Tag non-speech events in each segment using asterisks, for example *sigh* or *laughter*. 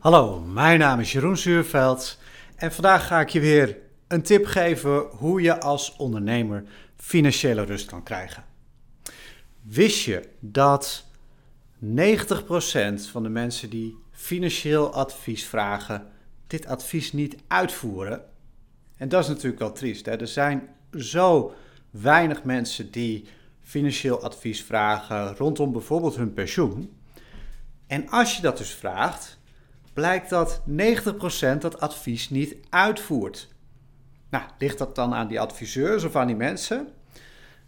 Hallo, mijn naam is Jeroen Zuurveld en vandaag ga ik je weer een tip geven hoe je als ondernemer financiële rust kan krijgen. Wist je dat 90% van de mensen die financieel advies vragen, dit advies niet uitvoeren? En dat is natuurlijk wel triest. Hè? Er zijn zo weinig mensen die financieel advies vragen rondom bijvoorbeeld hun pensioen. En als je dat dus vraagt, blijkt dat 90% dat advies niet uitvoert. Nou, ligt dat dan aan die adviseurs of aan die mensen?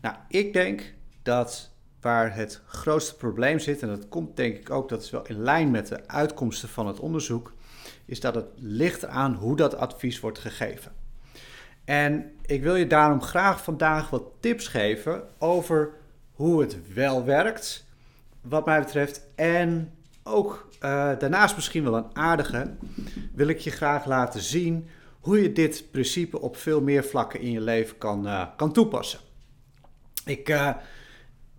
Nou, ik denk dat waar het grootste probleem zit, en dat komt denk ik ook, dat is wel in lijn met de uitkomsten van het onderzoek, is dat het ligt aan hoe dat advies wordt gegeven. En ik wil je daarom graag vandaag wat tips geven over hoe het wel werkt, wat mij betreft, en ook uh, daarnaast misschien wel een aardige, wil ik je graag laten zien hoe je dit principe op veel meer vlakken in je leven kan, uh, kan toepassen. Ik, uh,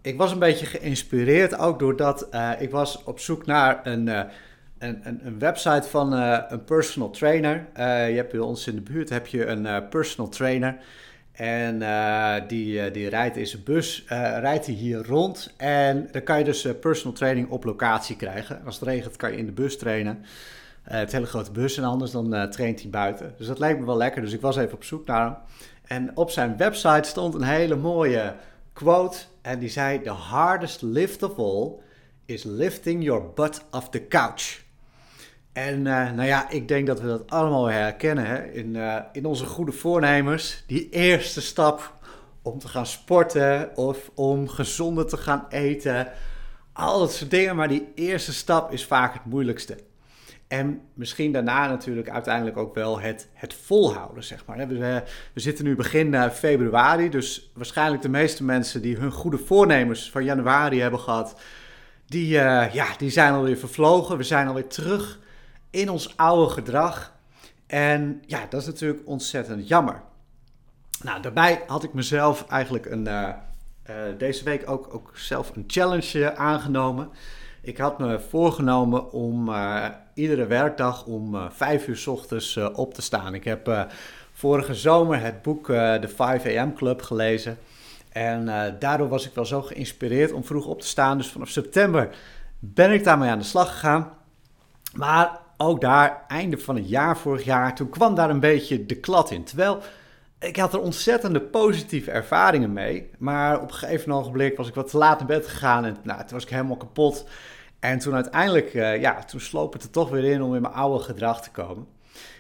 ik was een beetje geïnspireerd ook doordat ik was op zoek naar een, een, een, een, website van een personal trainer. je hebt bij ons in de buurt heb je een personal trainer. En uh, die, uh, die rijdt in zijn bus, uh, rijdt hij hier rond. En dan kan je dus personal training op locatie krijgen. Als het regent kan je in de bus trainen. het hele grote bus en anders dan traint hij buiten. Dus dat lijkt me wel lekker. Dus ik was even op zoek naar hem. En op zijn website stond een hele mooie quote. En die zei: The hardest lift of all is lifting your butt off the couch. En uh, nou ja, ik denk dat we dat allemaal herkennen hè? In, uh, in onze goede voornemens. Die eerste stap om te gaan sporten of om gezonder te gaan eten. Al dat soort dingen, maar die eerste stap is vaak het moeilijkste. En misschien daarna natuurlijk uiteindelijk ook wel het, het volhouden, zeg maar. We, we zitten nu begin februari, dus waarschijnlijk de meeste mensen die hun goede voornemens van januari hebben gehad, die, ja, die zijn alweer vervlogen. We zijn alweer terug in ons oude gedrag. En ja, dat is natuurlijk ontzettend jammer. Nou, daarbij had ik mezelf eigenlijk een, uh, uh, deze week ook, ook zelf een challenge aangenomen. Ik had me voorgenomen om iedere werkdag om vijf uur s ochtends op te staan. Ik heb vorige zomer het boek The 5 AM Club gelezen. En daardoor was ik wel zo geïnspireerd om vroeg op te staan. Dus vanaf september ben ik daarmee aan de slag gegaan. Maar ook daar, einde van het jaar vorig jaar, toen kwam daar een beetje de klad in. Terwijl ik had er ontzettende positieve ervaringen mee. Maar op een gegeven ogenblik was ik wat te laat naar bed gegaan en nou, toen was ik helemaal kapot. En toen uiteindelijk, uh, ja, toen sloop het er toch weer in om in mijn oude gedrag te komen.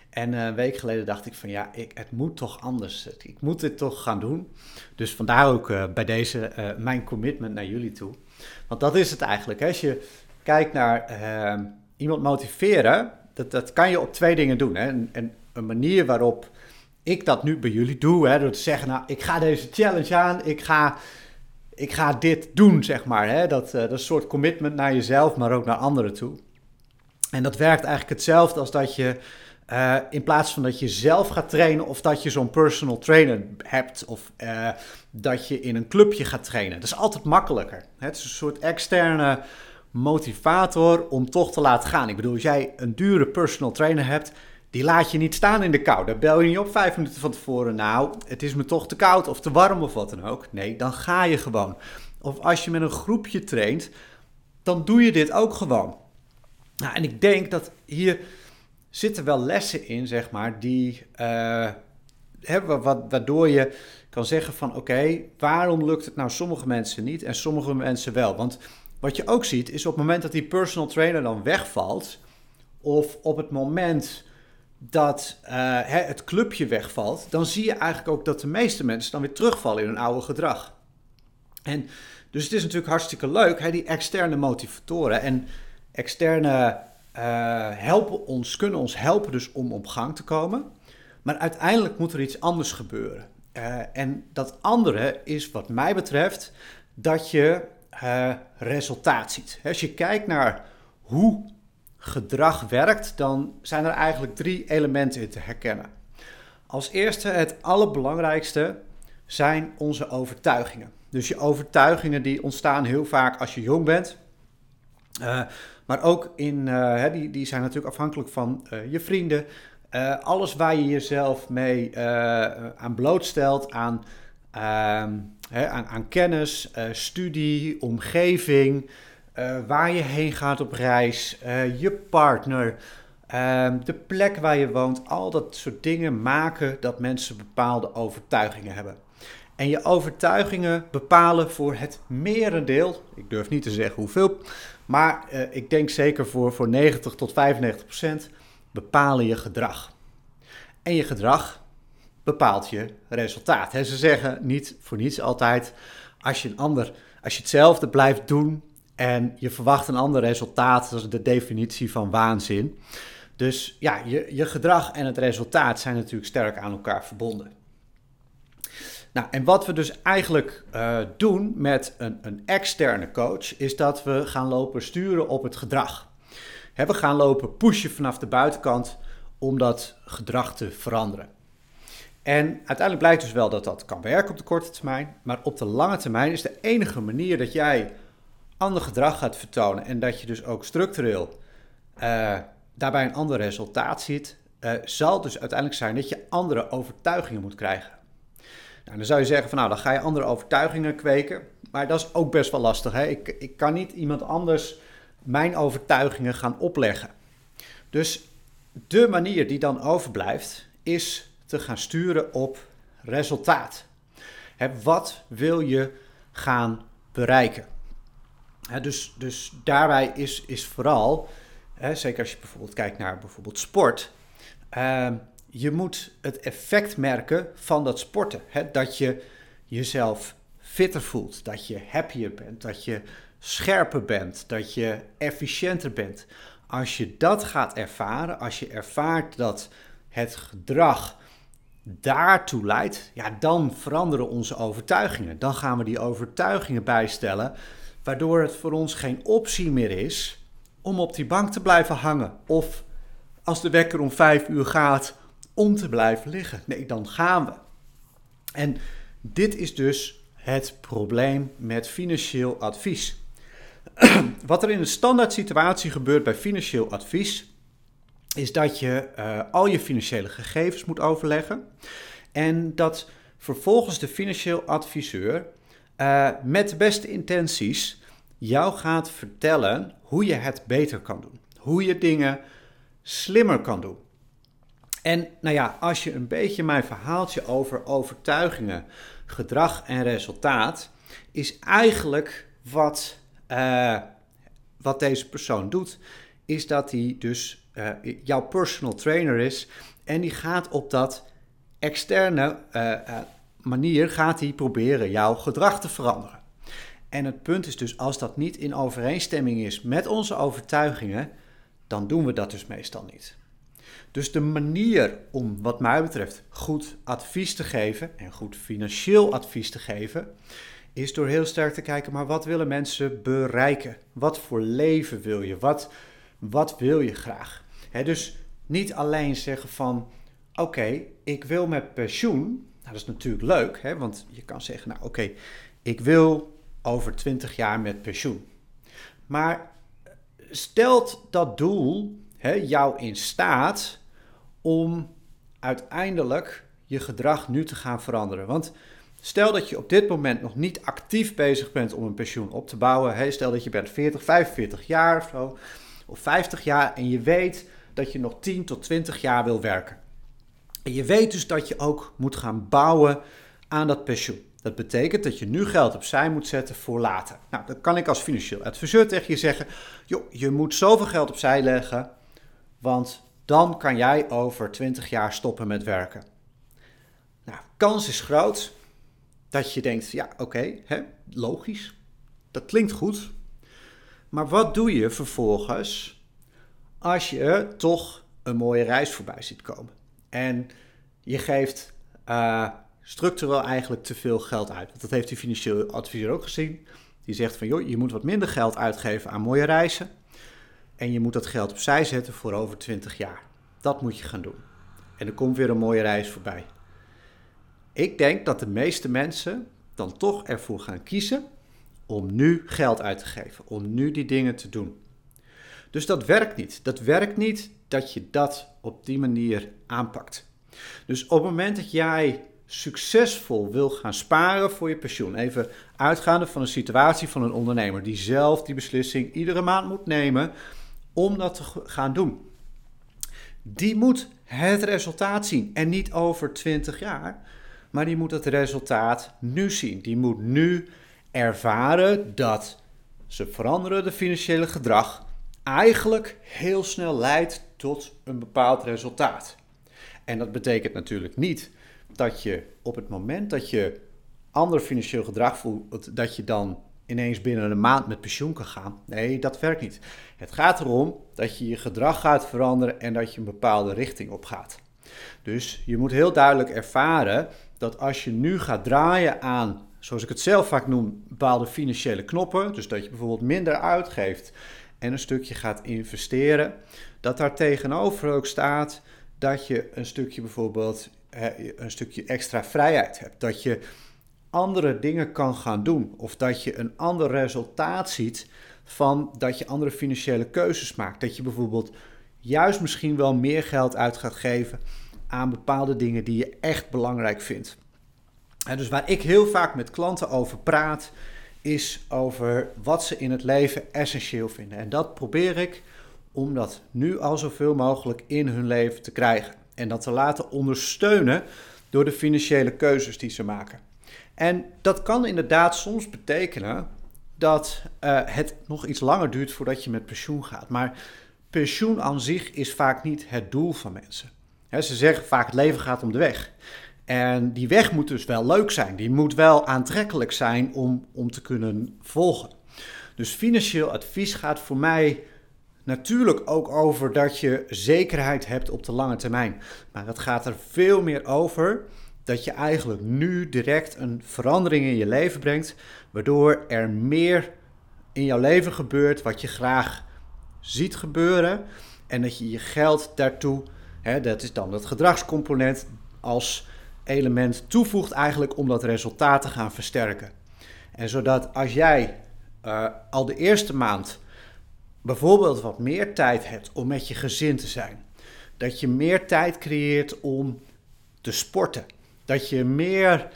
En uh, een week geleden dacht ik van ja, ik, het moet toch anders. Ik moet dit toch gaan doen. Dus vandaar ook uh, bij deze mijn commitment naar jullie toe. Want dat is het eigenlijk. Hè? Als je kijkt naar ehm, iemand motiveren, dat, dat kan je op twee dingen doen. Hè? En, en een manier waarop ik dat nu bij jullie doe, hè, door te zeggen, nou, ik ga deze challenge aan, ik ga, ik ga dit doen, zeg maar. Hè? Dat, uh, dat is soort commitment naar jezelf, maar ook naar anderen toe. En dat werkt eigenlijk hetzelfde als dat je, uh, in plaats van dat je zelf gaat trainen of dat je zo'n personal trainer hebt of uh, dat je in een clubje gaat trainen. Dat is altijd makkelijker. Het is een soort externe motivator om toch te laten gaan. Ik bedoel, als jij een dure personal trainer hebt, die laat je niet staan in de kou. Daar bel je niet op vijf minuten van tevoren. Nou, het is me toch te koud of te warm of wat dan ook. Nee, dan ga je gewoon. Of als je met een groepje traint, dan doe je dit ook gewoon. Nou, en ik denk dat hier zitten wel lessen in, zeg maar, die hebben, wat, waardoor je kan zeggen van oké, waarom lukt het nou sommige mensen niet en sommige mensen wel? Want wat je ook ziet is op het moment dat die personal trainer dan wegvalt, of op het moment dat uh, het clubje wegvalt, dan zie je eigenlijk ook dat de meeste mensen dan weer terugvallen in hun oude gedrag. En dus het is natuurlijk hartstikke leuk, hè, die externe motivatoren en externe uh, helpen ons, kunnen ons helpen dus om op gang te komen. Maar uiteindelijk moet er iets anders gebeuren. Uh, en dat andere is wat mij betreft dat je uh, resultaat ziet. Als je kijkt naar hoe gedrag werkt, dan zijn er eigenlijk drie elementen in te herkennen. Als eerste, het allerbelangrijkste zijn onze overtuigingen. Dus je overtuigingen die ontstaan heel vaak als je jong bent. Uh, Maar ook in, hè, die, die zijn natuurlijk afhankelijk van je vrienden. alles waar je jezelf mee aan blootstelt, aan, ehm, aan, kennis, studie, omgeving, waar je heen gaat op reis, je partner. Ehm, de plek waar je woont, al dat soort dingen maken dat mensen bepaalde overtuigingen hebben. En je overtuigingen bepalen voor het merendeel, ik durf niet te zeggen hoeveel, maar ik denk zeker voor, voor 90 tot 95 procent, bepalen je gedrag. En je gedrag bepaalt je resultaat. He, ze zeggen niet voor niets altijd, als je, een ander, als je hetzelfde blijft doen en je verwacht een ander resultaat, dat is de definitie van waanzin. Dus ja, je, je gedrag en het resultaat zijn natuurlijk sterk aan elkaar verbonden. Nou, en wat we dus eigenlijk uh, doen met een, een externe coach, is dat we gaan lopen sturen op het gedrag. we gaan lopen pushen vanaf de buitenkant om dat gedrag te veranderen. En uiteindelijk blijkt dus wel dat dat kan werken op de korte termijn, maar op de lange termijn is de enige manier dat jij ander gedrag gaat vertonen en dat je dus ook structureel uh, daarbij een ander resultaat ziet, uh, zal dus uiteindelijk zijn dat je andere overtuigingen moet krijgen. Nou, dan zou je zeggen van nou, dan ga je andere overtuigingen kweken. Maar dat is ook best wel lastig. Hè? Ik, ik kan niet iemand anders mijn overtuigingen gaan opleggen. Dus de manier die dan overblijft, is te gaan sturen op resultaat. Wat wil je gaan bereiken? Dus, dus daarbij is, is vooral zeker als je bijvoorbeeld kijkt naar bijvoorbeeld sport. Uh, je moet het effect merken van dat sporten. dat je jezelf fitter voelt, dat je happier bent, dat je scherper bent, dat je efficiënter bent. Als je dat gaat ervaren, als je ervaart dat het gedrag daartoe leidt, ja, dan veranderen onze overtuigingen. Dan gaan we die overtuigingen bijstellen, waardoor het voor ons geen optie meer is om op die bank te blijven hangen. Of als de wekker om vijf uur gaat, om te blijven liggen. Nee, dan gaan we. En dit is dus het probleem met financieel advies. *clears throat* Wat er in een standaard situatie gebeurt bij financieel advies, is dat je uh, al je financiële gegevens moet overleggen. En dat vervolgens de financieel adviseur uh, met de beste intenties jou gaat vertellen hoe je het beter kan doen. Hoe je dingen slimmer kan doen. En nou ja, als je een beetje mijn verhaaltje over overtuigingen, gedrag en resultaat, is eigenlijk wat, uh, wat deze persoon doet, is dat hij dus uh, jouw personal trainer is en die gaat op dat externe uh, manier gaat hij proberen jouw gedrag te veranderen. En het punt is dus, als dat niet in overeenstemming is met onze overtuigingen, dan doen we dat dus meestal niet. Dus de manier om, wat mij betreft, goed advies te geven en goed financieel advies te geven, is door heel sterk te kijken, maar wat willen mensen bereiken? Wat voor leven wil je? Wat, wat wil je graag? Dus niet alleen zeggen van, oké, ik wil met pensioen. Nou, dat is natuurlijk leuk, hè, want je kan zeggen, nou oké, ik wil over 20 jaar met pensioen. Maar stelt dat doel hè, jou in staat om uiteindelijk je gedrag nu te gaan veranderen? Want stel dat je op dit moment nog niet actief bezig bent om een pensioen op te bouwen. Hè, stel dat je bent 40, 45 jaar of zo, of 50 jaar en je weet dat je nog 10 tot 20 jaar wil werken. En je weet dus dat je ook moet gaan bouwen aan dat pensioen. Dat betekent dat je nu geld opzij moet zetten voor later. Nou, dan kan ik als financieel adviseur tegen je zeggen: joh, je moet zoveel geld opzij leggen, want dan kan jij over 20 jaar stoppen met werken. Nou, kans is groot dat je denkt: ja, oké, logisch, dat klinkt goed. Maar wat doe je vervolgens als je toch een mooie reis voorbij ziet komen? En je geeft. Uh, structureel eigenlijk te veel geld uit. Dat heeft die financieel adviseur ook gezien. Die zegt van joh, je moet wat minder geld uitgeven aan mooie reizen. En je moet dat geld opzij zetten voor over 20 jaar. Dat moet je gaan doen. En er komt weer een mooie reis voorbij. Ik denk dat de meeste mensen dan toch ervoor gaan kiezen om nu geld uit te geven. Om nu die dingen te doen. Dus dat werkt niet. Dat werkt niet dat je dat op die manier aanpakt. Dus op het moment dat jij succesvol wil gaan sparen voor je pensioen, even uitgaande van een situatie van een ondernemer die zelf die beslissing iedere maand moet nemen om dat te gaan doen. Die moet het resultaat zien en niet over 20 jaar, maar die moet het resultaat nu zien. Die moet nu ervaren dat ze veranderende financiële gedrag eigenlijk heel snel leidt tot een bepaald resultaat. En dat betekent natuurlijk niet dat je op het moment dat je ander financieel gedrag voelt, dat je dan ineens binnen een maand met pensioen kan gaan. Nee, dat werkt niet. Het gaat erom dat je je gedrag gaat veranderen en dat je een bepaalde richting op gaat. Dus je moet heel duidelijk ervaren dat als je nu gaat draaien aan, zoals ik het zelf vaak noem, bepaalde financiële knoppen, dus dat je bijvoorbeeld minder uitgeeft en een stukje gaat investeren, dat daar tegenover ook staat dat je een stukje bijvoorbeeld een stukje extra vrijheid hebt. Dat je andere dingen kan gaan doen. Of dat je een ander resultaat ziet van dat je andere financiële keuzes maakt. Dat je bijvoorbeeld juist misschien wel meer geld uit gaat geven aan bepaalde dingen die je echt belangrijk vindt. Dus waar ik heel vaak met klanten over praat, is over wat ze in het leven essentieel vinden. En dat probeer ik om dat nu al zoveel mogelijk in hun leven te krijgen. En dat te laten ondersteunen door de financiële keuzes die ze maken. En dat kan inderdaad soms betekenen dat uh, het nog iets langer duurt voordat je met pensioen gaat. Maar pensioen aan zich is vaak niet het doel van mensen. ze zeggen vaak het leven gaat om de weg. En die weg moet dus wel leuk zijn. Die moet wel aantrekkelijk zijn om, om te kunnen volgen. Dus financieel advies gaat voor mij natuurlijk ook over dat je zekerheid hebt op de lange termijn. Maar het gaat er veel meer over dat je eigenlijk nu direct een verandering in je leven brengt, waardoor er meer in jouw leven gebeurt wat je graag ziet gebeuren en dat je je geld daartoe, hè, dat is dan het gedragscomponent, als element toevoegt eigenlijk om dat resultaat te gaan versterken. En zodat als jij uh, al de eerste maand bijvoorbeeld wat meer tijd hebt om met je gezin te zijn, dat je meer tijd creëert om te sporten, dat je meer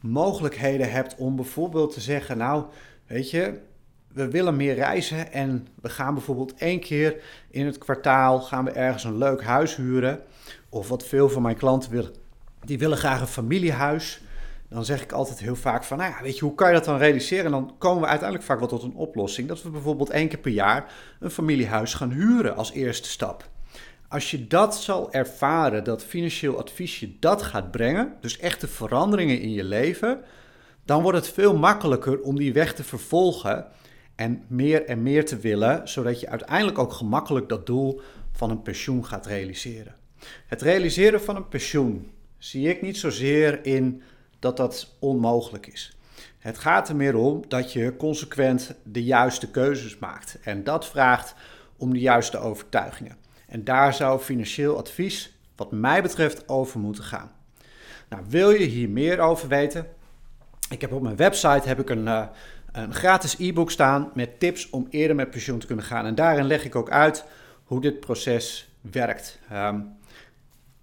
mogelijkheden hebt om bijvoorbeeld te zeggen, nou, weet je, we willen meer reizen en we gaan bijvoorbeeld één keer in het kwartaal gaan we ergens een leuk huis huren. Of wat veel van mijn klanten willen, die willen graag een familiehuis. Dan zeg ik altijd heel vaak van, nou ja, weet je, hoe kan je dat dan realiseren? En dan komen we uiteindelijk vaak wel tot een oplossing. Dat we bijvoorbeeld één keer per jaar een familiehuis gaan huren als eerste stap. Als je dat zal ervaren, dat financieel advies je dat gaat brengen, dus echte veranderingen in je leven, dan wordt het veel makkelijker om die weg te vervolgen en meer en meer te willen, zodat je uiteindelijk ook gemakkelijk dat doel van een pensioen gaat realiseren. Het realiseren van een pensioen zie ik niet zozeer in dat dat onmogelijk is. Het gaat er meer om dat je consequent de juiste keuzes maakt. En dat vraagt om de juiste overtuigingen. En daar zou financieel advies, wat mij betreft, over moeten gaan. Nou, wil je hier meer over weten? Ik heb op mijn website heb ik een, uh, een gratis e-book staan met tips om eerder met pensioen te kunnen gaan. En daarin leg ik ook uit hoe dit proces werkt. Um,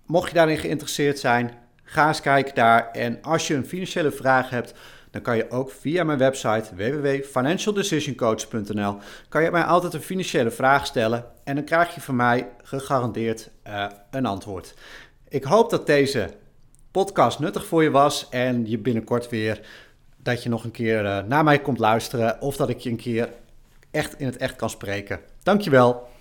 mocht je daarin geïnteresseerd zijn, ga eens kijken daar. En als je een financiële vraag hebt, dan kan je ook via mijn website www.financialdecisioncoach.nl kan je mij altijd een financiële vraag stellen en dan krijg je van mij gegarandeerd uh, een antwoord. Ik hoop dat deze podcast nuttig voor je was en je binnenkort weer dat je nog een keer uh, naar mij komt luisteren of dat ik je een keer echt in het echt kan spreken. Dankjewel.